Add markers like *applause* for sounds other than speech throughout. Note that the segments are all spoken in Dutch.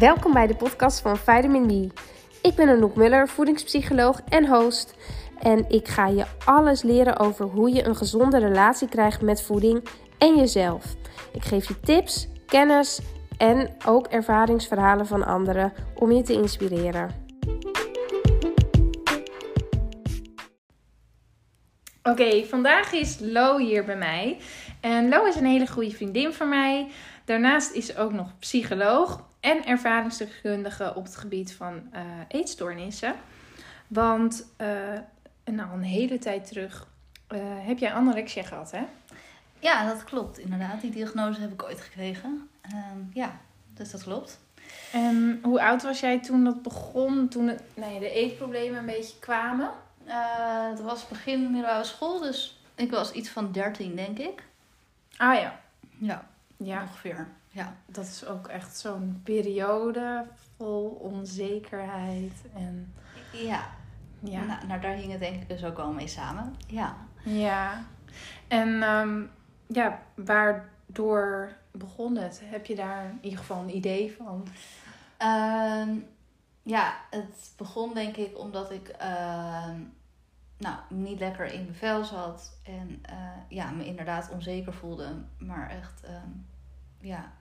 Welkom bij de podcast van Vitamin B. Ik ben Anouk Muller, voedingspsycholoog en host. En ik ga je alles leren over hoe je een gezonde relatie krijgt met voeding en jezelf. Ik geef je tips, kennis en ook ervaringsverhalen van anderen om je te inspireren. Oké, vandaag is Lo hier bij mij. En Lo is een hele goede vriendin van mij. Daarnaast is ze ook nog psycholoog en ervaringsdeskundige op het gebied van uh, eetstoornissen. Want uh, nou, een hele tijd terug uh, heb jij anorexia gehad, hè? Ja, dat klopt inderdaad. Die diagnose heb ik ooit gekregen. Ehm, ja, dus dat klopt. En hoe oud was jij toen dat begon? Toen het, de eetproblemen een beetje kwamen? het was begin middelbare school, dus ik was iets van 13, denk ik. Ah ja. Ja, ja. ongeveer. Ja. Dat is ook echt zo'n periode vol onzekerheid. En... Ja. ja. Nou, nou, daar hing het denk ik dus ook wel mee samen. Ja. Ja. En um, ja, waardoor begon het? Heb je daar in ieder geval een idee van? Uh, ja, het begon denk ik omdat ik uh, nou, niet lekker in mijn vel zat. En uh, ja, me inderdaad onzeker voelde. Maar echt ehm, ja,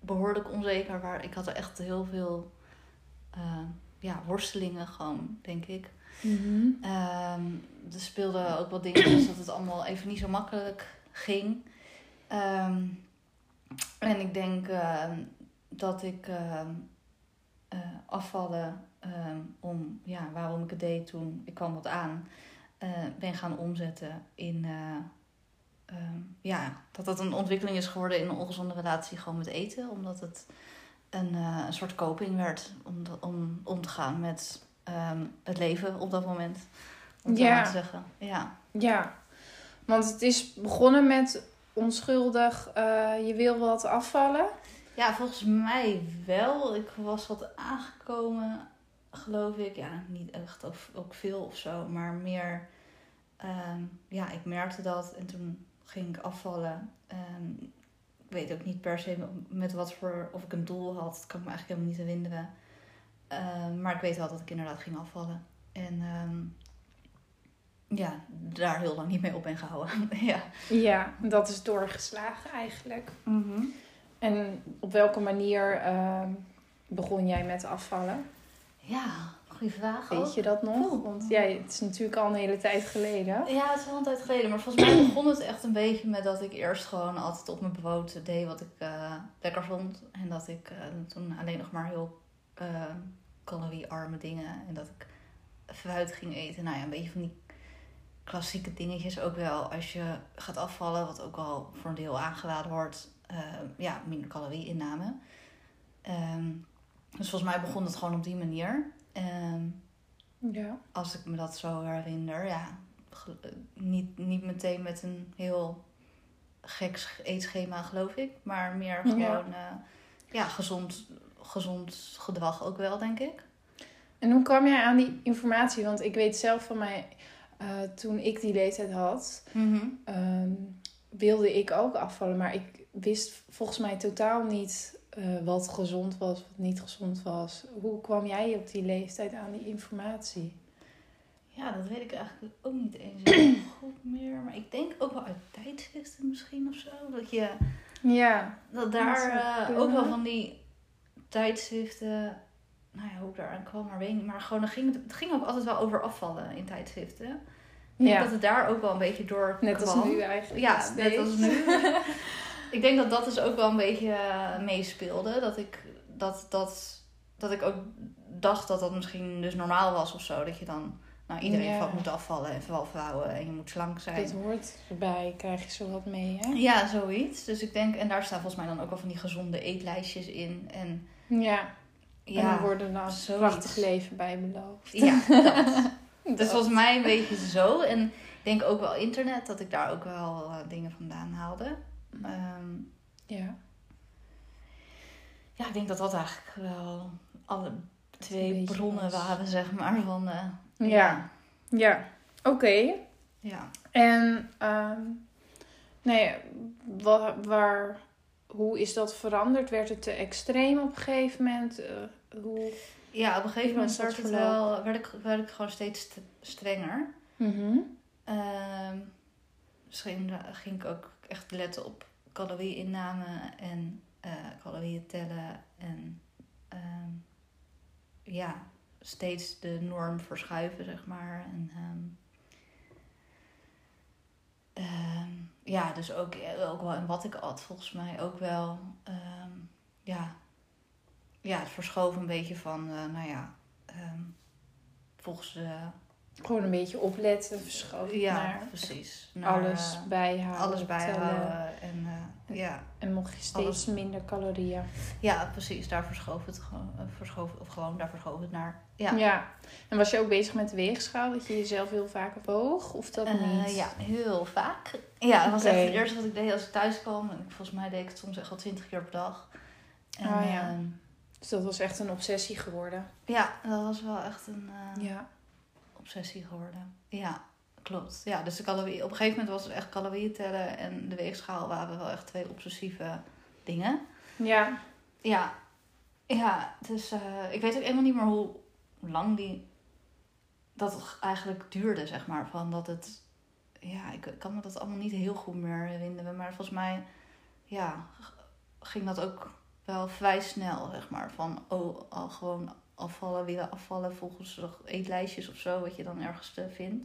behoorlijk onzeker. Waar, ik had er echt heel veel uh, ja, worstelingen gewoon, denk ik. Mm -hmm. er speelden ook wat dingen dus dat het allemaal even niet zo makkelijk ging. Um, en ik denk uh, dat ik uh, afvallen om, ja, waarom ik het deed toen, ik kwam wat aan, ben gaan omzetten in ja, dat dat een ontwikkeling is geworden in een ongezonde relatie gewoon met eten. Omdat het een, uh, een soort coping werd om, om om te gaan met um, het leven op dat moment. Om ja. te zeggen. Ja. ja, want het is begonnen met onschuldig, uh, je wil wat afvallen. Ja, volgens mij wel. Ik was wat aangekomen, geloof ik. Ja, niet echt of, ook veel of zo, maar meer... Um, ja, ik merkte dat en toen ging ik afvallen. Um, ik weet ook niet per se met wat voor, of ik een doel had. Dat kan ik me eigenlijk helemaal niet herinneren. Um, maar ik weet wel dat ik inderdaad ging afvallen. En um, ja, daar heel lang niet mee op ben gehouden. *laughs* ja. ja, dat is doorgeslagen eigenlijk. Mm -hmm. En op welke manier begon jij met afvallen? Ja, goede vraag. Weet je dat nog? Want ja, het is natuurlijk al een hele tijd geleden. Ja, het is al een tijd geleden. Maar volgens mij begon het echt een beetje met dat ik eerst gewoon altijd op mijn brood deed wat ik uh, lekker vond. En dat ik uh, toen alleen nog maar heel uh, caloriearme dingen. En dat ik fruit ging eten. Nou ja, een beetje van die klassieke dingetjes ook wel. Als je gaat afvallen, wat ook al voor een deel aangeraden wordt. ja, minder calorie-inname. Um, dus volgens mij begon het gewoon op die manier. Um, ja. Als ik me dat zo herinner, ja. Niet, niet meteen met een heel gek eetschema, geloof ik. Maar meer gewoon ja. Uh, ja, gezond, gezond gedrag ook wel, denk ik. En hoe kwam jij aan die informatie? Want ik weet zelf van mij, uh, toen ik die leeftijd had, mm -hmm. um, wilde ik ook afvallen. Maar ik wist volgens mij totaal niet uh, wat gezond was, wat niet gezond was. Hoe kwam jij op die leeftijd aan die informatie? Ja, dat weet ik eigenlijk ook niet eens *clears throat* goed meer. Maar ik denk ook wel uit tijdschriften misschien of zo. Dat je... Ja. Dat daar uh, ook wel van die tijdschriften... Nou ja, hoe ik daar aan kwam, maar weet niet. Maar gewoon, ging, het ging ook altijd wel over afvallen in tijdschriften. Ik denk dat het daar ook wel een beetje door Net kwam. als nu eigenlijk. Ja, net als nu. *laughs* ik denk dat dat dus ook wel een beetje uh, meespeelde. Dat ik, dat, dat, dat ik ook dacht dat dat misschien dus normaal was of zo. Dat je dan, nou iedereen ja. moet afvallen en vooral vrouwen en je moet slank zijn. Dit hoort erbij, krijg je zo wat mee hè? Ja, zoiets. Dus ik denk, en daar staan volgens mij dan ook wel van die gezonde eetlijstjes in. En, ja. ja, en er worden dan zoiets. prachtig leven bij beloofd. Ja, *laughs* dat. dus volgens mij een beetje zo. En ik denk ook wel internet, dat ik daar ook wel uh, dingen vandaan haalde. Um, ja. Ja, ik denk dat dat eigenlijk wel alle twee bronnen waren, zeg maar. Van, uh, ja. Ja, oké. Okay. Ja. En, um, nee, waar, waar hoe is dat veranderd? Werd het te extreem op een gegeven moment? Eh, hoe... Ja, op een gegeven moment werd, het wel, werd, ik, werd ik gewoon steeds st- strenger. Mhm. Ehm dus ging, ging ik ook echt letten op calorieinname en eh calorieën tellen. En ehm, ja, steeds de norm verschuiven, zeg maar. En, ehm, ehm, ja, dus ook, ook wel in wat ik at, volgens mij ook wel. ja, ja, het verschoven een beetje van, eh, nou ja, volgens de Gewoon een beetje opletten, verschoven ja, naar precies. Naar, alles eh, bijhouden. alles bijhouden. En uh, ja. En mocht je steeds Alles. minder calorieën. ja, precies. Daar verschoof het gewoon. eh, verschoof, of gewoon, daar verschoof het naar. Ja. Ja. En was je ook bezig met de weegschaal? Dat je jezelf heel vaak woog? Of dat Eh, niet? ja, heel vaak. Ja, dat was echt het eerste wat ik deed als ik thuis kwam. En volgens mij deed ik het soms echt wel twintig keer per dag. En, Oh ja. ehm, Dus dat was echt een obsessie geworden. ja, dat was wel echt een eh, Ja. Obsessie geworden. Ja, klopt. Ja, dus de calorie, op een gegeven moment was het echt calorieën tellen en de weegschaal waren wel echt twee obsessieve dingen. Ja. Ja, ja dus eh, ik weet ook helemaal niet meer hoe lang die dat eigenlijk duurde, zeg maar. Van dat het, ja, ik, kan me dat allemaal niet heel goed meer herinneren. Maar volgens mij, ja, ging dat ook wel vrij snel, zeg maar. Van, oh, al gewoon afvallen, willen afvallen volgens eetlijstjes of zo, wat je dan ergens eh, vindt.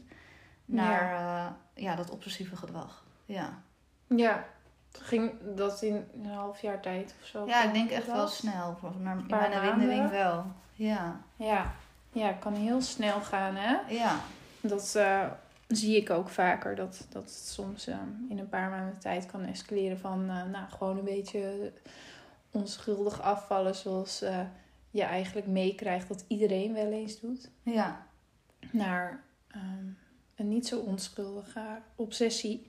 Naar, ja. ja, dat obsessieve gedrag. Ja. Ja. Ging dat in een half jaar tijd of zo? ja, ik denk echt wel snel. Naar in mijn herinnering wel. Ja. Ja. Ja, het kan heel snel gaan, hè? Ja. Dat eh, zie ik ook vaker. Dat, dat het soms eh, in een paar maanden tijd kan escaleren van... eh, nou, gewoon een beetje onschuldig afvallen. Zoals eh, je eigenlijk meekrijgt dat iedereen wel eens doet. Ja. Naar ehm, een niet zo onschuldige obsessie.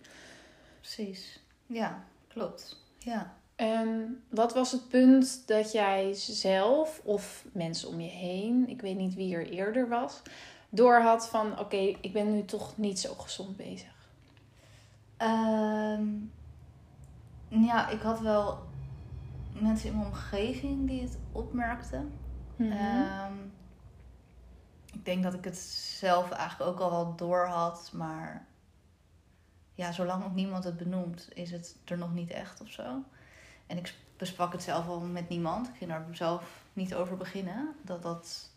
Precies. Ja, klopt. Ja. En wat was het punt dat jij zelf of mensen om je heen, ik weet niet wie er eerder was, door had van oké, ik ben nu toch niet zo gezond bezig? Ehm, ja, ik had wel mensen in mijn omgeving die het opmerkten. Mhm. Ehm, ik denk dat ik het zelf eigenlijk ook al wel door had, maar ja, zolang ook niemand het benoemt, is het er nog niet echt of zo. En ik besprak het zelf al met niemand. Ik ging daar zelf niet over beginnen dat, dat,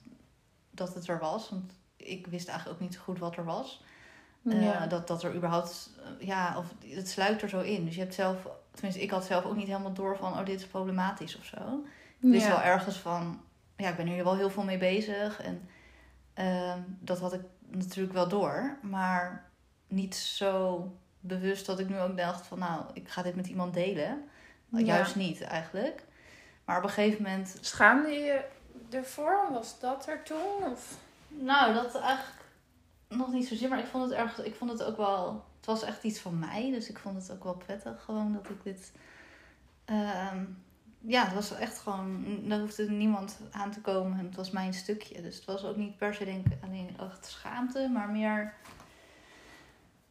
dat het er was. Want ik wist eigenlijk ook niet zo goed wat er was. Eh, ja. dat, dat er überhaupt, eh, ja, of het sluit er zo in. Dus je hebt zelf, tenminste, ik had zelf ook niet helemaal door van, oh, dit is problematisch of zo. Ik wist Ja. wel ergens van, ja, ik ben hier wel heel veel mee bezig. En ehm, dat had ik natuurlijk wel door, maar niet zo bewust dat ik nu ook dacht van, nou, ik ga dit met iemand delen. Ja. Juist niet eigenlijk. Maar op een gegeven moment Schaamde je ervoor? Was dat er toen? Of? Nou, dat eigenlijk nog niet zozeer, maar ik vond het erg. Ik vond het ook wel. Het was echt iets van mij, dus ik vond het ook wel prettig gewoon dat ik dit. ehm, ja, het was echt gewoon. Er hoefde niemand aan te komen. en Het was mijn stukje. Dus het was ook niet per se, denk ik, alleen echt schaamte, maar meer.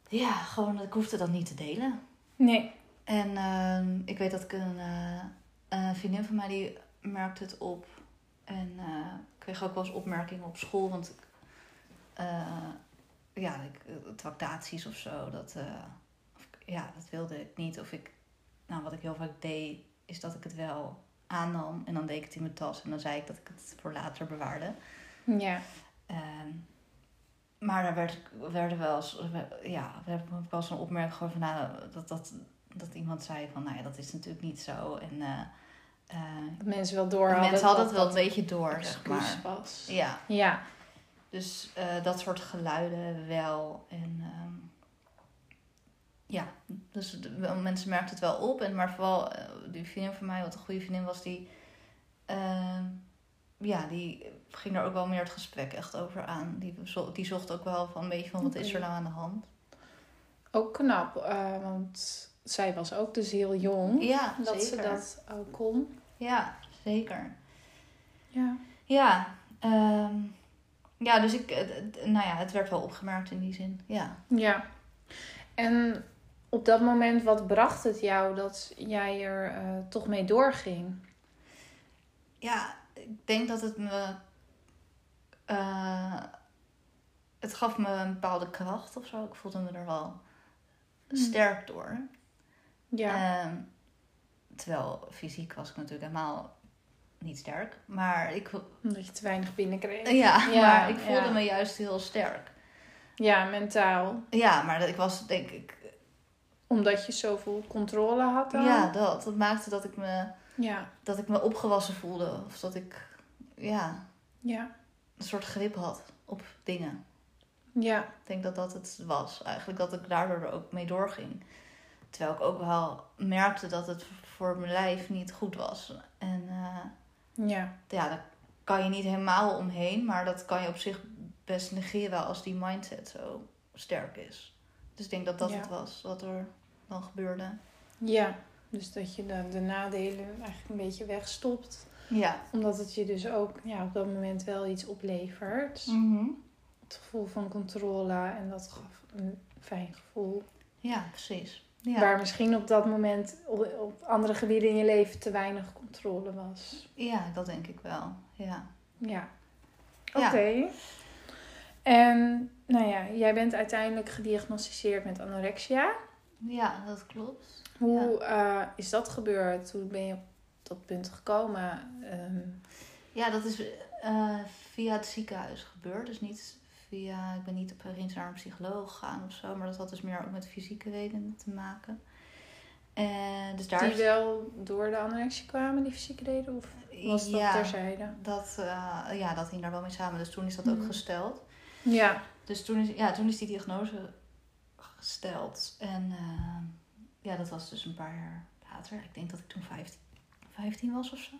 Ja, gewoon, ik hoefde dat niet te delen. Nee. En ehm, ik weet dat ik een, eh, een vriendin van mij die merkte het op. En eh, ik kreeg ook wel eens opmerkingen op school. Want ik, eh, ja, ik, eh, tractaties of zo, dat, eh, of ja, dat wilde ik niet. Of ik, nou, wat ik heel vaak deed, is dat ik het wel aannam. En dan deed ik het in mijn tas. En dan zei ik dat ik het voor later bewaarde. Ja. Ehm, maar daar werd, werden wel eens, ja, er werd wel eens een opmerking van, nou, dat, dat, dat iemand zei van, nou ja, dat is natuurlijk niet zo. En eh, eh, mensen wel door hadden. mensen hadden het wel een beetje door, zeg maar. was. Ja, Ja. Dus eh, dat soort geluiden wel. En ehm, ja, dus de- mensen merkten het wel op. En, maar vooral eh, die vriendin van mij, wat een goede vriendin was, die, ehm, ja, die ging er ook wel meer het gesprek echt over aan. Die, die zocht ook wel van een beetje van wat is er nou aan de hand. Ook knap, eh, want zij was ook dus heel jong. Ja, dat zeker. ze dat ook kon. Ja, zeker. Ja. Ja, ehm, ja dus ik, het- nou ja, het werd wel opgemerkt in die zin. Ja. Ja. En op dat moment, wat bracht het jou dat jij er eh, toch mee doorging? Ja, ik denk dat het me. eh, het gaf me een bepaalde kracht of zo. Ik voelde me er wel sterk door. Ja. Ehm, terwijl fysiek was ik natuurlijk helemaal niet sterk. Maar ik, Omdat je te weinig binnenkreeg. ja, Ja, maar ik voelde ja. me juist heel sterk. Ja, mentaal. Ja, maar dat- ik was denk ik. Omdat je zoveel controle had dan. Ja, dat. Dat maakte dat ik me, Ja. dat ik me opgewassen voelde. Of dat ik ja, Ja. een soort grip had op dingen. Ja. Ik denk dat dat het was. Eigenlijk dat ik daardoor er ook mee doorging. Terwijl ik ook wel merkte dat het voor mijn lijf niet goed was. En eh, Ja. ja, daar kan je niet helemaal omheen. Maar dat kan je op zich best negeren als die mindset zo sterk is. Dus ik denk dat dat Ja. het was wat er dan gebeurde. Ja. Dus dat je de, de nadelen eigenlijk een beetje wegstopt. Ja. Omdat het je dus ook ja, op dat moment wel iets oplevert. Het gevoel van controle en dat gaf een fijn gevoel. Ja, precies. Ja. Waar misschien op dat moment op, andere gebieden in je leven te weinig controle was. ja, dat denk ik wel. Ja. Ja. Ja. Oké. En nou ja, jij bent uiteindelijk gediagnosticeerd met anorexia. ja, dat klopt. Hoe eh, is dat gebeurd? Hoe ben je op dat punt gekomen? Ehm, Ja, dat is eh, via het ziekenhuis gebeurd. Dus niet via, ik ben niet opeens naar een psycholoog gegaan of zo, maar dat had dus meer ook met fysieke redenen te maken. En dus daar die wel door de anorexia kwamen, die fysieke reden? Of was dat ja, terzijde? dat, eh, ja, dat hing daar wel mee samen. Dus toen is dat ook Mhm. gesteld. Ja. Dus toen is, ja, toen is die diagnose gesteld. En eh, ja, dat was dus een paar jaar later. Ik denk dat ik toen 15, 15 was of zo.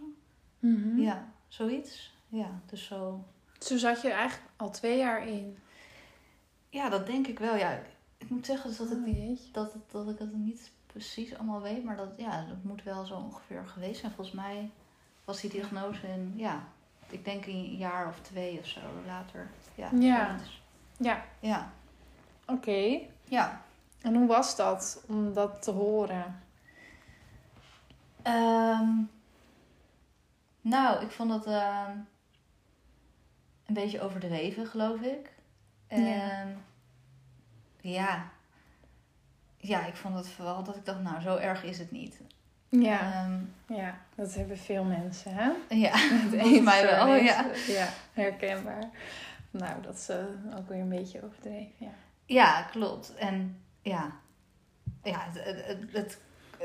Mhm. Ja, zoiets. Ja, dus zo. Zo zat je eigenlijk al twee jaar in. Ja, dat denk ik wel. Ja, ik moet zeggen dus dat, ik, Oh, jeetje. dat, dat ik het niet precies allemaal weet. Maar dat, ja, dat moet wel zo ongeveer geweest zijn. Volgens mij was die diagnose in, ja, ik denk een jaar of twee of zo later. Ja, Ja. zoiets. Ja, Ja. oké. Ja. En hoe was dat om dat te horen? Ehm, nou, ik vond het ehm, een beetje overdreven, geloof ik. En Ja. ja. ja. ik vond het vooral dat ik dacht, nou, zo erg is het niet. Ja, Ehm, ja dat hebben veel mensen, hè? ja, *laughs* Het volgens mij wel, ja. ja, herkenbaar. Nou, dat is eh, ook weer een beetje overdreven, ja. Ja, klopt. En ja, ja het, het, het, het-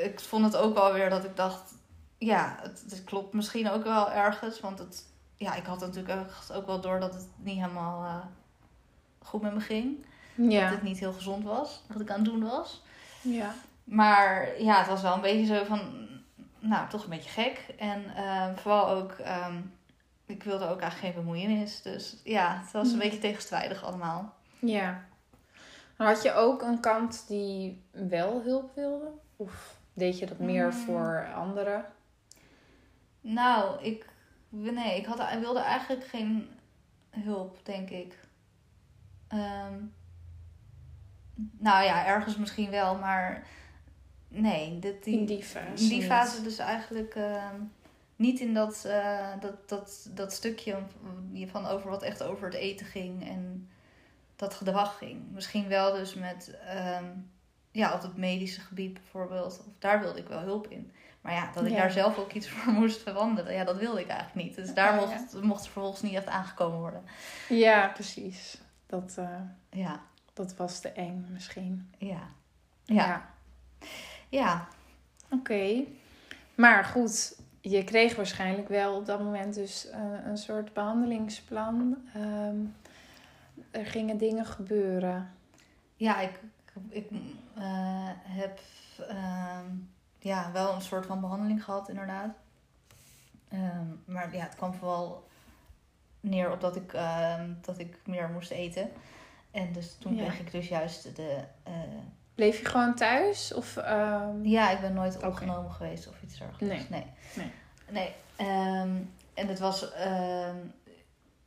ik vond het ook wel weer dat ik dacht, ja, het, het klopt misschien ook wel ergens. Want het, ja, ik had natuurlijk ook, ook wel door dat het niet helemaal eh, goed met me ging. Dat Ja, het niet heel gezond was, wat ik aan het doen was. ja. Maar ja, het was wel een beetje zo van, nou, toch een beetje gek. En eh, vooral ook, ehm, ik wilde ook eigenlijk geen bemoeienis. Dus ja, het was een Hmm. beetje tegenstrijdig allemaal. ja. Had je ook een kant die wel hulp wilde? Of deed je dat meer Mm. voor anderen? Nou, ik, nee, ik, had, ik wilde eigenlijk geen hulp, denk ik. Ehm, nou ja, ergens misschien wel, maar nee. Dit, die, In die fase in die niet. fase dus eigenlijk ehm, niet in dat, eh, dat, dat, dat stukje van over wat echt over het eten ging en dat gedrag ging. Misschien wel dus met, ehm, ja, op het medische gebied bijvoorbeeld. Of daar wilde ik wel hulp in. Maar ja, dat ik Ja. daar zelf ook iets *laughs* voor moest veranderen, ja, dat wilde ik eigenlijk niet. Dus daar ja. mocht, mocht er vervolgens niet echt aangekomen worden. Ja, precies. Dat, eh, Ja, dat was te eng misschien. ja, ja, ja. Oké. Maar goed, je kreeg waarschijnlijk wel op dat moment dus eh, een soort behandelingsplan. Ehm, er gingen dingen gebeuren. Ja, ik, ik eh, heb ehm, ja, wel een soort van behandeling gehad, inderdaad. Ehm, maar ja, het kwam vooral neer op dat ik, ehm, dat ik meer moest eten. En dus toen Ja. kreeg ik dus juist de... eh, Bleef je gewoon thuis? Of, ja, ik ben nooit opgenomen geweest of iets dergelijks. Nee. Nee. Nee. Nee. En het was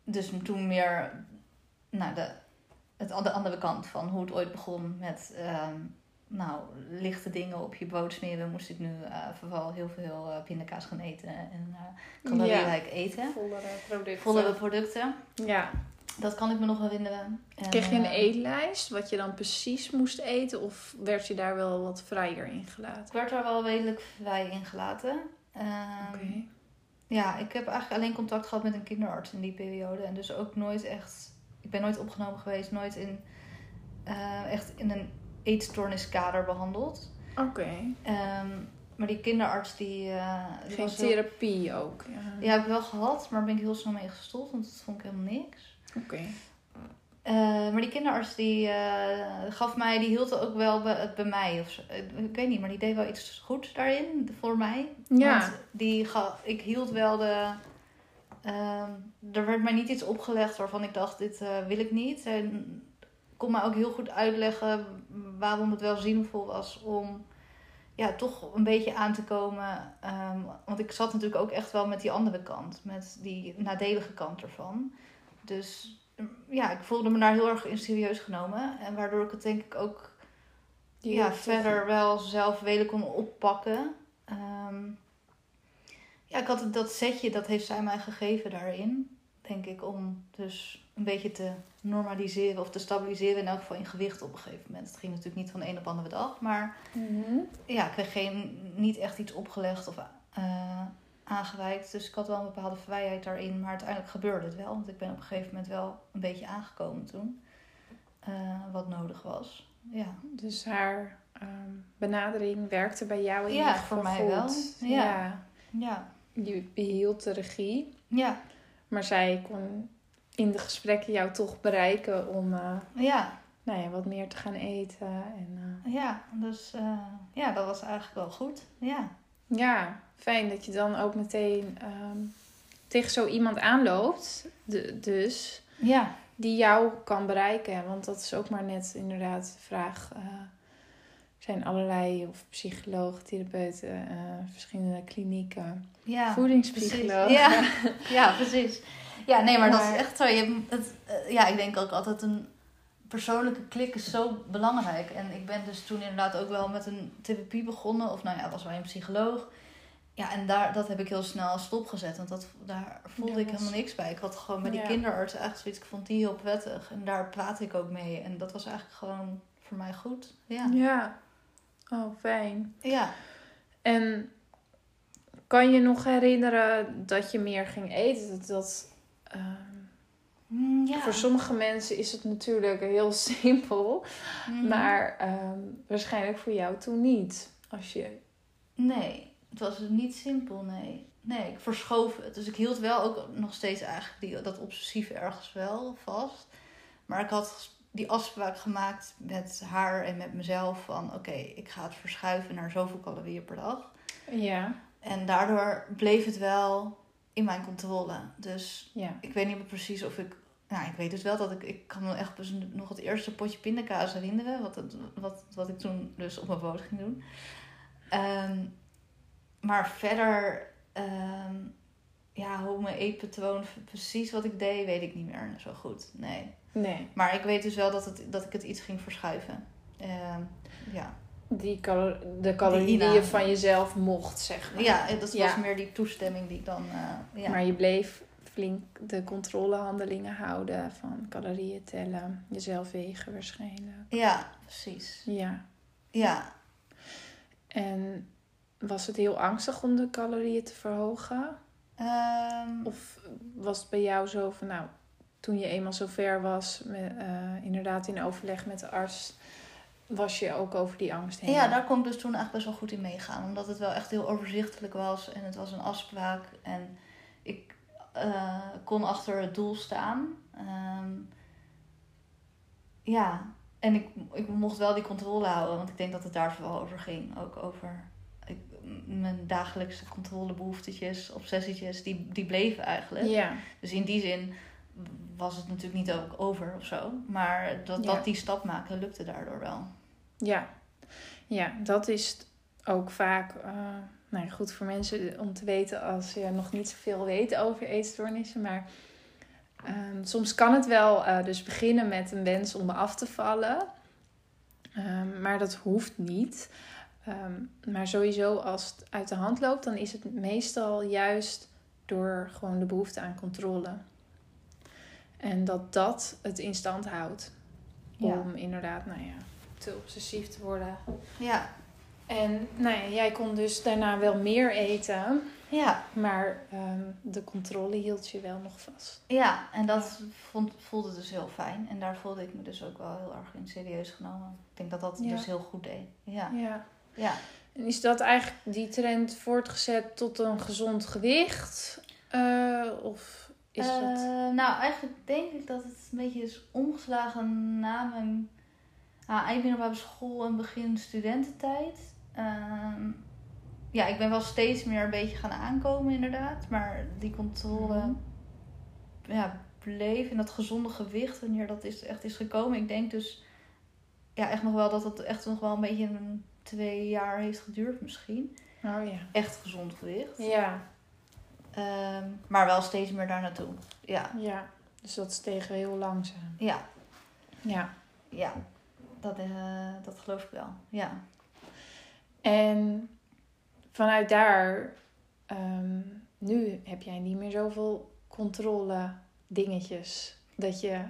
dus toen meer nou, de, het, aan de andere kant van hoe het ooit begon met... ehm, nou, lichte dingen op je brood smeren, moest ik nu eh, vooral heel veel uh, pindakaas gaan eten en uh, calorierijk ja. eten. Vollere producten. Vollere producten. Ja. Dat kan ik me nog herinneren. En, Kreeg je een eetlijst wat je dan precies moest eten? Of werd je daar wel wat vrijer in gelaten? Ik werd daar wel redelijk vrij in gelaten. Um, okay. Ja, ik heb eigenlijk alleen contact gehad met een kinderarts in die periode. En dus ook nooit echt... Ik ben nooit opgenomen geweest. Nooit in, echt in een eetstoorniskader behandeld. Oké. Um, maar die kinderarts die... Uh, die Geen therapie ook? Ja. ja, heb ik wel gehad. Maar ben ik heel snel mee gestopt. Want dat vond ik helemaal niks. Oké. Uh, maar die kinderarts die uh, gaf mij, die hield ook wel bij, bij mij. Of, ik weet niet, maar die deed wel iets goed daarin voor mij. Ja. Want die gaf, ik hield wel de. Uh, er werd mij niet iets opgelegd waarvan ik dacht: dit wil ik niet. En kon mij ook heel goed uitleggen waarom het wel zinvol was om ja, toch een beetje aan te komen. Um, want ik zat natuurlijk ook echt wel met die andere kant, met die nadelige kant ervan. Dus ja, ik voelde me daar heel erg in serieus genomen. En waardoor ik het denk ik ook ja, verder wel zelf weder kon oppakken. Um, ja, ik had dat setje, dat heeft zij mij gegeven daarin. Denk ik, om dus een beetje te normaliseren of te stabiliseren. In elk geval in gewicht op een gegeven moment. Het ging natuurlijk niet van de een op de andere dag. Maar mm ja, ik kreeg geen, niet echt iets opgelegd of uh, aangereikt. Dus ik had wel een bepaalde vrijheid daarin. Maar uiteindelijk gebeurde het wel. Want ik ben op een gegeven moment wel een beetje aangekomen toen. Uh, wat nodig was. Ja. Dus haar um, benadering werkte bij jou in ja, voor mij goed. wel. Ja. ja. ja. Je behield de regie. Ja. Maar zij kon in de gesprekken jou toch bereiken om uh, ja. Nou ja, wat meer te gaan eten. En, uh... Ja, dus uh, ja, dat was eigenlijk wel goed. Ja. Ja, fijn dat je dan ook meteen um, tegen zo iemand aanloopt. De, dus. Ja. Die jou kan bereiken. Want dat is ook maar net inderdaad de vraag. Zijn allerlei, of psychologen, therapeuten, verschillende klinieken. Ja, voedingspsychologen. Ja, *laughs* ja, precies. Ja, nee, maar, maar, dat is echt zo. Je, het, ja, ik denk ook altijd een persoonlijke klik is zo belangrijk. En ik ben dus toen inderdaad ook wel met een therapie begonnen. Of nou ja, was wel een psycholoog. Ja, en daar, dat heb ik heel snel stopgezet. Want dat, daar voelde ja, ik helemaal niks bij. Ik had gewoon bij die ja. kinderarts echt zoiets. Ik vond die heel prettig. En daar praat ik ook mee. En dat was eigenlijk gewoon voor mij goed. Ja. Ja. Oh, fijn. Ja. En kan je nog herinneren dat je meer ging eten? Dat, dat um, ja. Voor sommige mensen is het natuurlijk heel *laughs* simpel. Mhm. Maar um, waarschijnlijk voor jou toen niet. Als je... Nee, het was niet simpel, nee. Nee, ik verschoof het. Dus ik hield wel ook nog steeds eigenlijk die, dat obsessief ergens wel vast. Maar ik had die afspraak gemaakt met haar en met mezelf van... Oké, ik ga het verschuiven naar zoveel calorieën per dag. Ja. En daardoor bleef het wel in mijn controle. Dus ja. ik weet niet meer precies of ik. Nou, ik weet dus wel dat ik. Ik kan me echt dus nog het eerste potje pindakaas herinneren. Wat, het, wat, wat ik toen dus op mijn boot ging doen. Um, maar verder. Um, ja, hoe mijn eetpatroon precies wat ik deed, weet ik niet meer zo goed. Nee. Nee. Maar ik weet dus wel dat, het, dat ik het iets ging verschuiven. Um, ja. Die calo de calorieën die, die, je van jezelf mocht, zeg maar. Ja, dat was meer die toestemming die ik dan... Uh, ja. Maar je bleef flink de controlehandelingen houden van calorieën tellen. Jezelf wegen waarschijnlijk. Ja, precies. Ja. Ja. En was het heel angstig om de calorieën te verhogen? Um, of was het bij jou zo van, nou, toen je eenmaal zover was, met, uh, inderdaad in overleg met de arts was je ook over die angst heen? Ja, daar kon ik dus toen eigenlijk best wel goed in meegaan. Omdat het wel echt heel overzichtelijk was. En het was een afspraak. En ik uh, kon achter het doel staan. Um, ja, en ik, ik mocht wel die controle houden. Want ik denk dat het daar vooral over ging. Ook over mijn dagelijkse controlebehoeftetjes, obsessietjes. Die, die bleven eigenlijk. Ja. Dus in die zin was het natuurlijk niet ook over of zo. Maar dat, Ja. dat die stap maken lukte daardoor wel. Ja, ja dat is ook vaak eh, nou goed voor mensen om te weten als je nog niet zoveel weet over eetstoornissen. Maar ehm, soms kan het wel eh, dus beginnen met een wens om af te vallen. Ehm, maar dat hoeft niet. Ehm, maar sowieso als het uit de hand loopt, dan is het meestal juist door gewoon de behoefte aan controle. En dat dat het in stand houdt. Ja. Om inderdaad, nou ja, te obsessief te worden. Ja. En nou ja, jij kon dus daarna wel meer eten. Ja. Maar ehm, de controle hield je wel nog vast. Ja, en dat vond, voelde dus heel fijn. En daar voelde ik me dus ook wel heel erg in serieus genomen. Ik denk dat dat Ja. dus heel goed deed. Ja. Ja. Ja. En is dat eigenlijk die trend voortgezet tot een gezond gewicht? Eh, of is Eh, het... Nou, eigenlijk denk ik dat het een beetje is omgeslagen na mijn ah, eind middelbare school en begin studententijd. Ehm, ja, ik ben wel steeds meer een beetje gaan aankomen inderdaad. Maar die controle Mhm. ja, bleef in dat gezonde gewicht wanneer dat is, echt is gekomen. Ik denk dus ja, echt nog wel dat het echt nog wel een beetje een twee jaar heeft geduurd misschien. Oh ja. Echt gezond gewicht. Ja, Ehm, maar wel steeds meer daar naartoe. Ja, ja. Dus dat steeg heel langzaam. ja, Ja. ja. Dat, eh, dat geloof ik wel. Ja. En vanuit daar, ehm, nu heb jij niet meer zoveel controle dingetjes. Dat je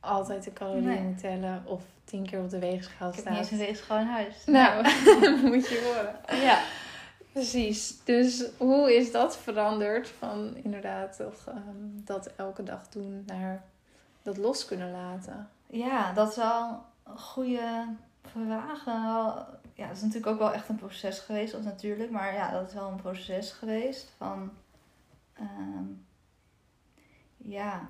altijd de calorieën Nee. moet tellen of tien keer op de weegschaal Ik heb niet eens een weegschaal in huis. Nou, *laughs* moet je horen. Ja. Precies. Dus hoe is dat veranderd van inderdaad toch ehm, dat elke dag doen naar dat los kunnen laten? Ja, dat is wel een goede vraag. Ja, het is natuurlijk ook wel echt een proces geweest, of natuurlijk. Maar ja, dat is wel een proces geweest van... ehm, ja,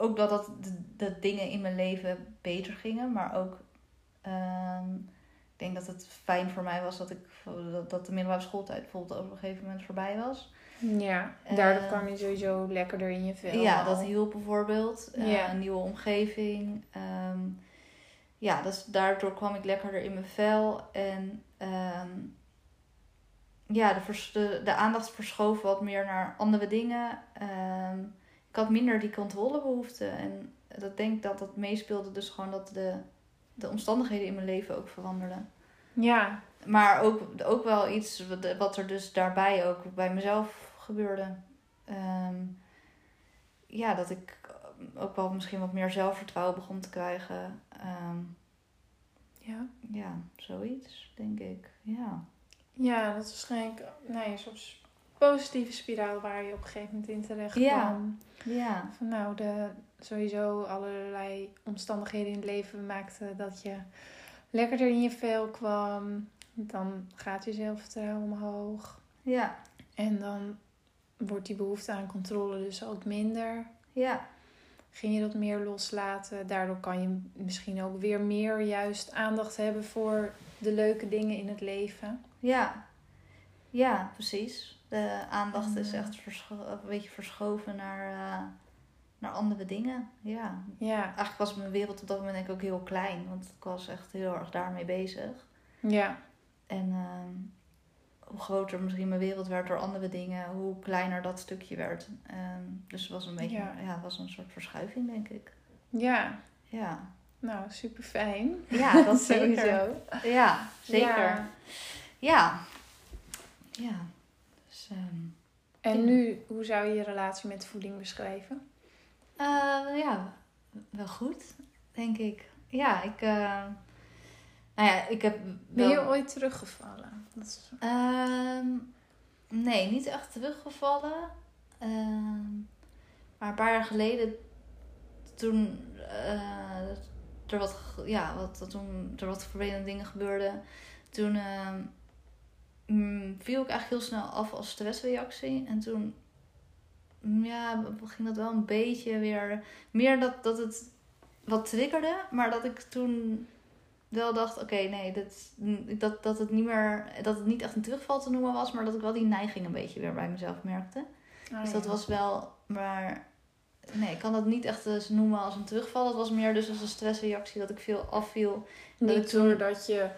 ook dat, dat dingen in mijn leven beter gingen. Maar ook, ehm, ik denk dat het fijn voor mij was dat, ik, dat, dat de middelbare schooltijd bijvoorbeeld op een gegeven moment voorbij was. Ja, daardoor kwam je sowieso lekkerder in je vel. Ja, dat hielp bijvoorbeeld. Eh, Ja. Een nieuwe omgeving. Ehm, ja, dus daardoor kwam ik lekkerder in mijn vel. En ehm, ja, de, de, de aandacht verschoof wat meer naar andere dingen. Ehm, ik had minder die controlebehoefte. En dat denk ik dat dat meespeelde. Dus gewoon dat de, de omstandigheden in mijn leven ook veranderden. Ja, Maar ook, ook wel iets wat, wat er dus daarbij ook bij mezelf gebeurde. Ehm, ja, dat ik ook wel misschien wat meer zelfvertrouwen begon te krijgen. Ehm, ja. ja, zoiets, denk ik. Ja. Ja, dat is waarschijnlijk nou ja, zo'n positieve spiraal waar je op een gegeven moment in terecht Ja. kwam. Ja. Van nou, de, sowieso allerlei omstandigheden in het leven maakten dat je lekkerder in je vel kwam. Dan gaat je zelfvertrouwen omhoog. Ja. En dan wordt die behoefte aan controle dus ook minder. Ja. Ging je dat meer loslaten. Daardoor kan je misschien ook weer meer juist aandacht hebben voor de leuke dingen in het leven. Ja. Ja, precies. De aandacht is eh, echt een beetje verschoven naar, eh, naar andere dingen. Ja. Ja, Eigenlijk was mijn wereld op dat moment denk ik ook heel klein. Want ik was echt heel erg daarmee bezig. ja, En ehm, hoe groter misschien mijn wereld werd door andere dingen, hoe kleiner dat stukje werd. Ehm, dus het was een beetje, Ja. was een soort verschuiving, denk ik. ja. Ja, Nou, super fijn. ja *laughs* dat zeker. Sowieso. Ja, zeker. Ja. Ja. Ja. Dus, ehm, En Ja. nu, hoe zou je je relatie met voeding beschrijven? eh, ja, wel goed, denk ik. Ja, ik, eh, nou ja, ik heb Ben je wel- ooit teruggevallen? Dat is... Ehm, nee, niet echt teruggevallen. Ehm, maar een paar jaar geleden, toen, eh, er, wat, ja, wat, toen er wat vervelende dingen gebeurden, toen mm, viel ik eigenlijk heel snel af als stressreactie. En toen mm, ja, ging dat wel een beetje weer. Meer dat, dat het wat triggerde, maar dat ik toen wel dacht, oké, nee, dit, dat, dat het niet meer, dat het niet echt een terugval te noemen was, maar dat ik wel die neiging een beetje weer bij mezelf merkte. Oh, dus dat ja. was wel, maar nee, ik kan dat niet echt eens noemen als een terugval. Dat was meer dus als een stressreactie dat ik veel afviel. dat ik Niet toen- doordat je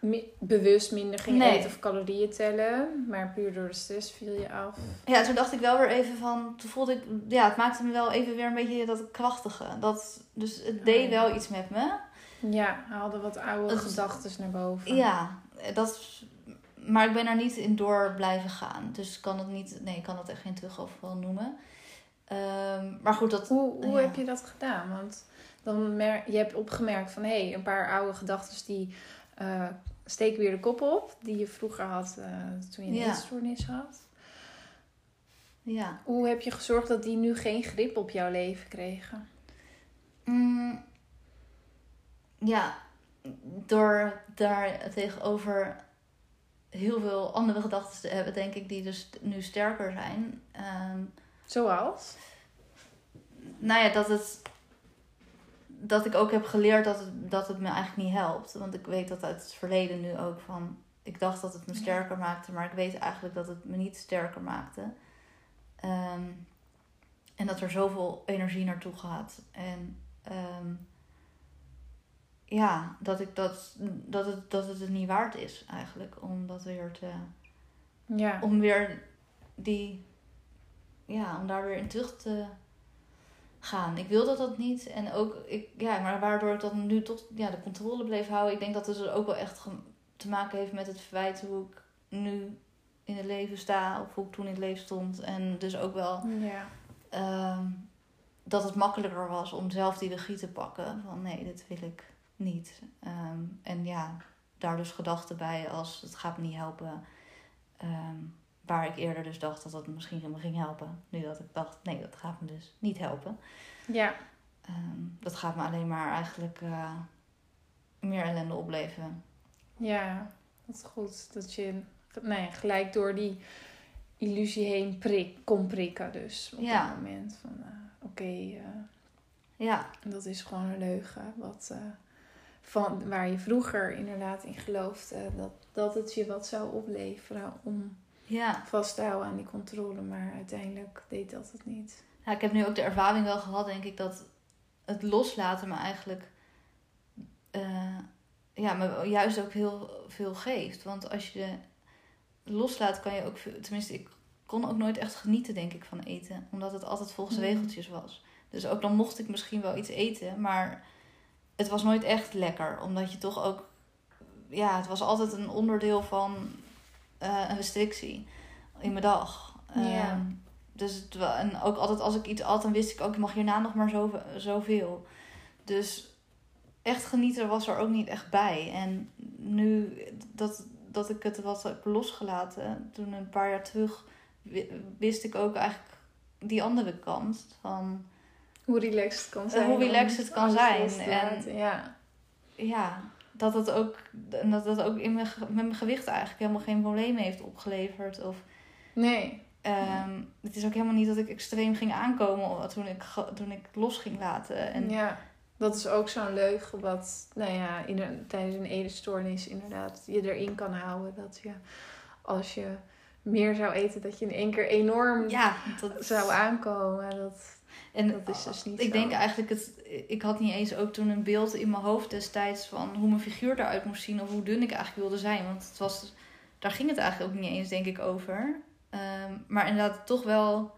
mi- bewust minder ging Nee. eten of calorieën tellen, maar puur door de stress viel je af. Ja, toen dacht ik wel weer even van, toen voelde ik, ja, het maakte me wel even weer een beetje dat krachtige. Dat, dus het Oh, deed ja. wel iets met me. Ja, haalde wat oude Dat is- gedachten naar boven. Ja, dat maar ik ben er niet in door blijven gaan. Dus ik kan het niet, nee, ik kan het echt geen terugval noemen. Ehm, maar goed, dat, Hoe, hoe Ja. heb je dat gedaan? Want dan mer je hebt opgemerkt van hé, hey, een paar oude gedachten die eh, steken weer de kop op, die je vroeger had eh, toen je een Ja. eetstoornis had. ja. Hoe heb je gezorgd dat die nu geen grip op jouw leven kregen? Mm, ja, door daar tegenover heel veel andere gedachten te hebben, denk ik, die dus nu sterker zijn. Ehm, Zoals? nou ja, dat het. Dat ik ook heb geleerd dat het, dat het me eigenlijk niet helpt. Want ik weet dat uit het verleden nu ook van. Ik dacht dat het me sterker maakte, maar ik weet eigenlijk dat het me niet sterker maakte. Ehm, en dat er zoveel energie naartoe gaat. En ehm, ja, dat, ik dat, dat, het, dat het het niet waard is eigenlijk. Om dat weer te Ja. om weer die, ja, om daar weer in terug te gaan. Ik wilde dat niet en ook, ik, ja, maar waardoor ik dan nu toch ja, de controle bleef houden. Ik denk dat het dus ook wel echt te maken heeft met het feit hoe ik nu in het leven sta of hoe ik toen in het leven stond. En dus ook wel Ja. ehm, dat het makkelijker was om zelf die regie te pakken. Van nee, dit wil ik niet. Ehm, en ja, daar dus gedachten bij als het gaat me niet helpen. Ehm, waar ik eerder dus dacht dat het misschien me ging helpen. Nu dat ik dacht, nee, dat gaat me dus niet helpen. Ja. Ehm, dat gaat me alleen maar eigenlijk eh, meer ellende opleveren. Ja. Dat is goed. Dat je ja, gelijk door die illusie heen prik, kon prikken dus. Op Ja. dat moment van eh, oké, eh, Ja, dat is gewoon een leugen. Wat, van, waar je vroeger inderdaad in geloofde dat, dat het je wat zou opleveren om ja. vast te houden aan die controle. Maar uiteindelijk deed dat het niet. Ja, ik heb nu ook de ervaring wel gehad, denk ik, dat het loslaten me eigenlijk eh, ja, me juist ook heel veel geeft. Want als je loslaat, kan je ook, veel- tenminste, ik kon ook nooit echt genieten, denk ik, van eten, omdat het altijd volgens Mhm. regeltjes was. Dus ook dan mocht ik misschien wel iets eten, maar het was nooit echt lekker, omdat je toch ook, ja, het was altijd een onderdeel van eh, een restrictie in mijn dag. Ja. Ehm, dus het, en ook altijd als ik iets at, dan wist ik ook, ik mag hierna nog maar zoveel. zoveel. Dus echt genieten was er ook niet echt bij. En nu dat, dat ik het wat heb losgelaten, toen een paar jaar terug, wi- wist ik ook eigenlijk die andere kant van, Hoe relaxed het kan Eh, zijn. hoe relaxed het kan zijn. En-. Ja. ja, dat het ook, dat dat ook in mijn, met mijn gewicht eigenlijk helemaal geen problemen heeft opgeleverd. Of Nee. Ehm, het is ook helemaal niet dat ik extreem ging aankomen toen ik, toen ik los ging laten. En Ja, dat is ook zo'n leugen wat nou ja, in een, tijdens een eetstoornis inderdaad je erin kan houden. Dat je als je meer zou eten, dat je in één keer enorm ja, dat zou aankomen. Dat, En dat is dus niet ik zo. denk eigenlijk, het, ik had niet eens ook toen een beeld in mijn hoofd destijds van hoe mijn figuur eruit moest zien of hoe dun ik eigenlijk wilde zijn. Want het was, daar ging het eigenlijk ook niet eens, denk ik, over. Ehm, maar inderdaad, toch wel.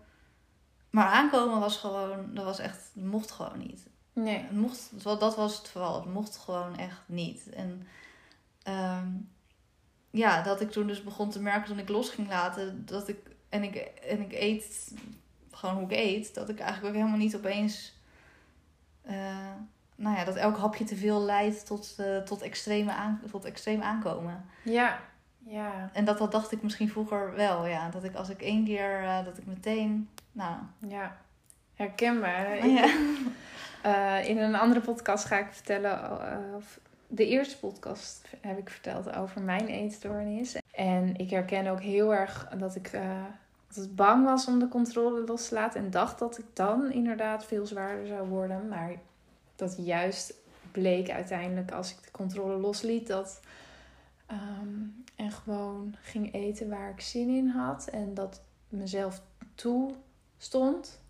Maar aankomen was gewoon, dat was echt, mocht gewoon niet. Nee. Het mocht, dat was het vooral. Het mocht gewoon echt niet. En ehm, ja, dat ik toen dus begon te merken toen ik los ging laten, dat ik en ik en ik eet gewoon hoe ik eet, dat ik eigenlijk ook helemaal niet opeens, eh, nou ja, dat elk hapje te veel leidt tot, eh, tot, extreme aan, tot extreem aankomen. Ja. Ja. En dat, dat dacht ik misschien vroeger wel, ja. Dat ik als ik één keer, eh, dat ik meteen, nou, Ja. Herkenbaar. Ik- ja. In een andere podcast ga ik vertellen, of de eerste podcast heb ik verteld over mijn eetstoornis. En ik herken ook heel erg dat ik eh, altijd bang was om de controle los te laten. En dacht dat ik dan inderdaad veel zwaarder zou worden. Maar dat juist bleek uiteindelijk als ik de controle losliet dat... ehm, en gewoon ging eten waar ik zin in had. En dat mezelf toe stond.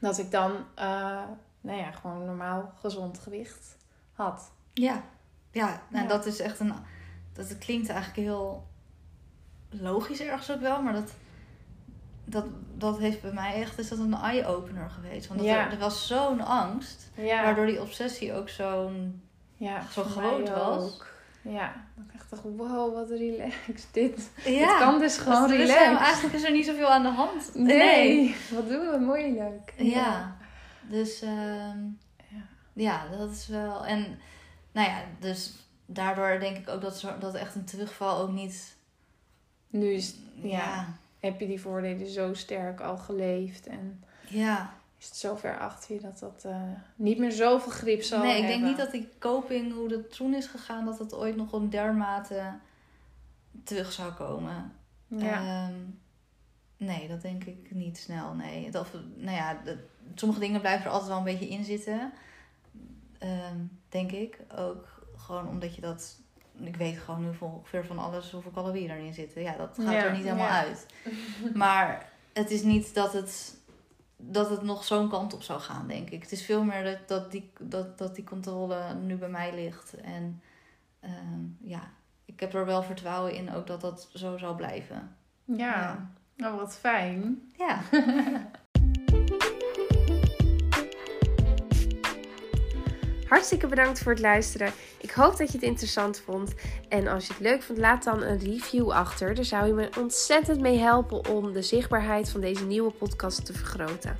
Dat ik dan, eh, nou ja, gewoon normaal gezond gewicht had. Ja, ja. En Ja. dat is echt een. Dat klinkt eigenlijk heel logisch ergens ook wel, maar dat. Dat, dat heeft bij mij echt is dat een eye-opener geweest. Want dat Ja. er, er was zo'n angst, Ja, waardoor die obsessie ook zo'n Ja, zo groot was. ook. Ja, dan dacht ik, wow, wat relaxed *laughs* dit. Ja. Het kan dus gewoon Dus er is relaxed. helemaal- eigenlijk is er niet zoveel aan de hand. Nee, wat doen we moeilijk. Ja. Dus ehm, Ja. ja, dat is wel. En nou ja, dus daardoor denk ik ook dat, zo, dat echt een terugval ook niet. Nu is, Ja. ja, Ja. Heb je die voordelen zo sterk al geleefd en ja. is het zo ver achter je dat dat eh, niet meer zoveel grip zal Nee, ik hebben. denk niet dat die coping, hoe dat toen is gegaan, dat het ooit nog een dermate terug zou komen. Ja, Ehm, nee, dat denk ik niet snel. Nee. Dat, nou ja, sommige dingen blijven er altijd wel een beetje in zitten. Ehm, denk ik. Ook gewoon omdat je dat. Ik weet gewoon nu ongeveer van alles hoeveel calorieën erin zitten. Ja, dat gaat Ja, er niet helemaal ja. uit. Maar het is niet dat het, dat het nog zo'n kant op zou gaan, denk ik. Het is veel meer dat, dat, die, dat, dat die controle nu bij mij ligt. En ehm, ja, ik heb er wel vertrouwen in ook dat dat zo zal blijven. ja. Ja. Nou, wat fijn. Ja. *laughs* Hartstikke bedankt voor het luisteren. Ik hoop dat je het interessant vond. En als je het leuk vond, laat dan een review achter. Daar zou je me ontzettend mee helpen om de zichtbaarheid van deze nieuwe podcast te vergroten.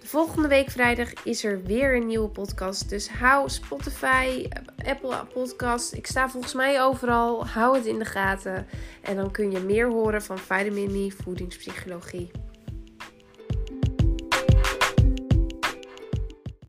De volgende week vrijdag is er weer een nieuwe podcast. Dus hou Spotify, Apple Podcast. Ik sta volgens mij overal. Hou het in de gaten. En dan kun je meer horen van Vitamin Me Voedingspsychologie.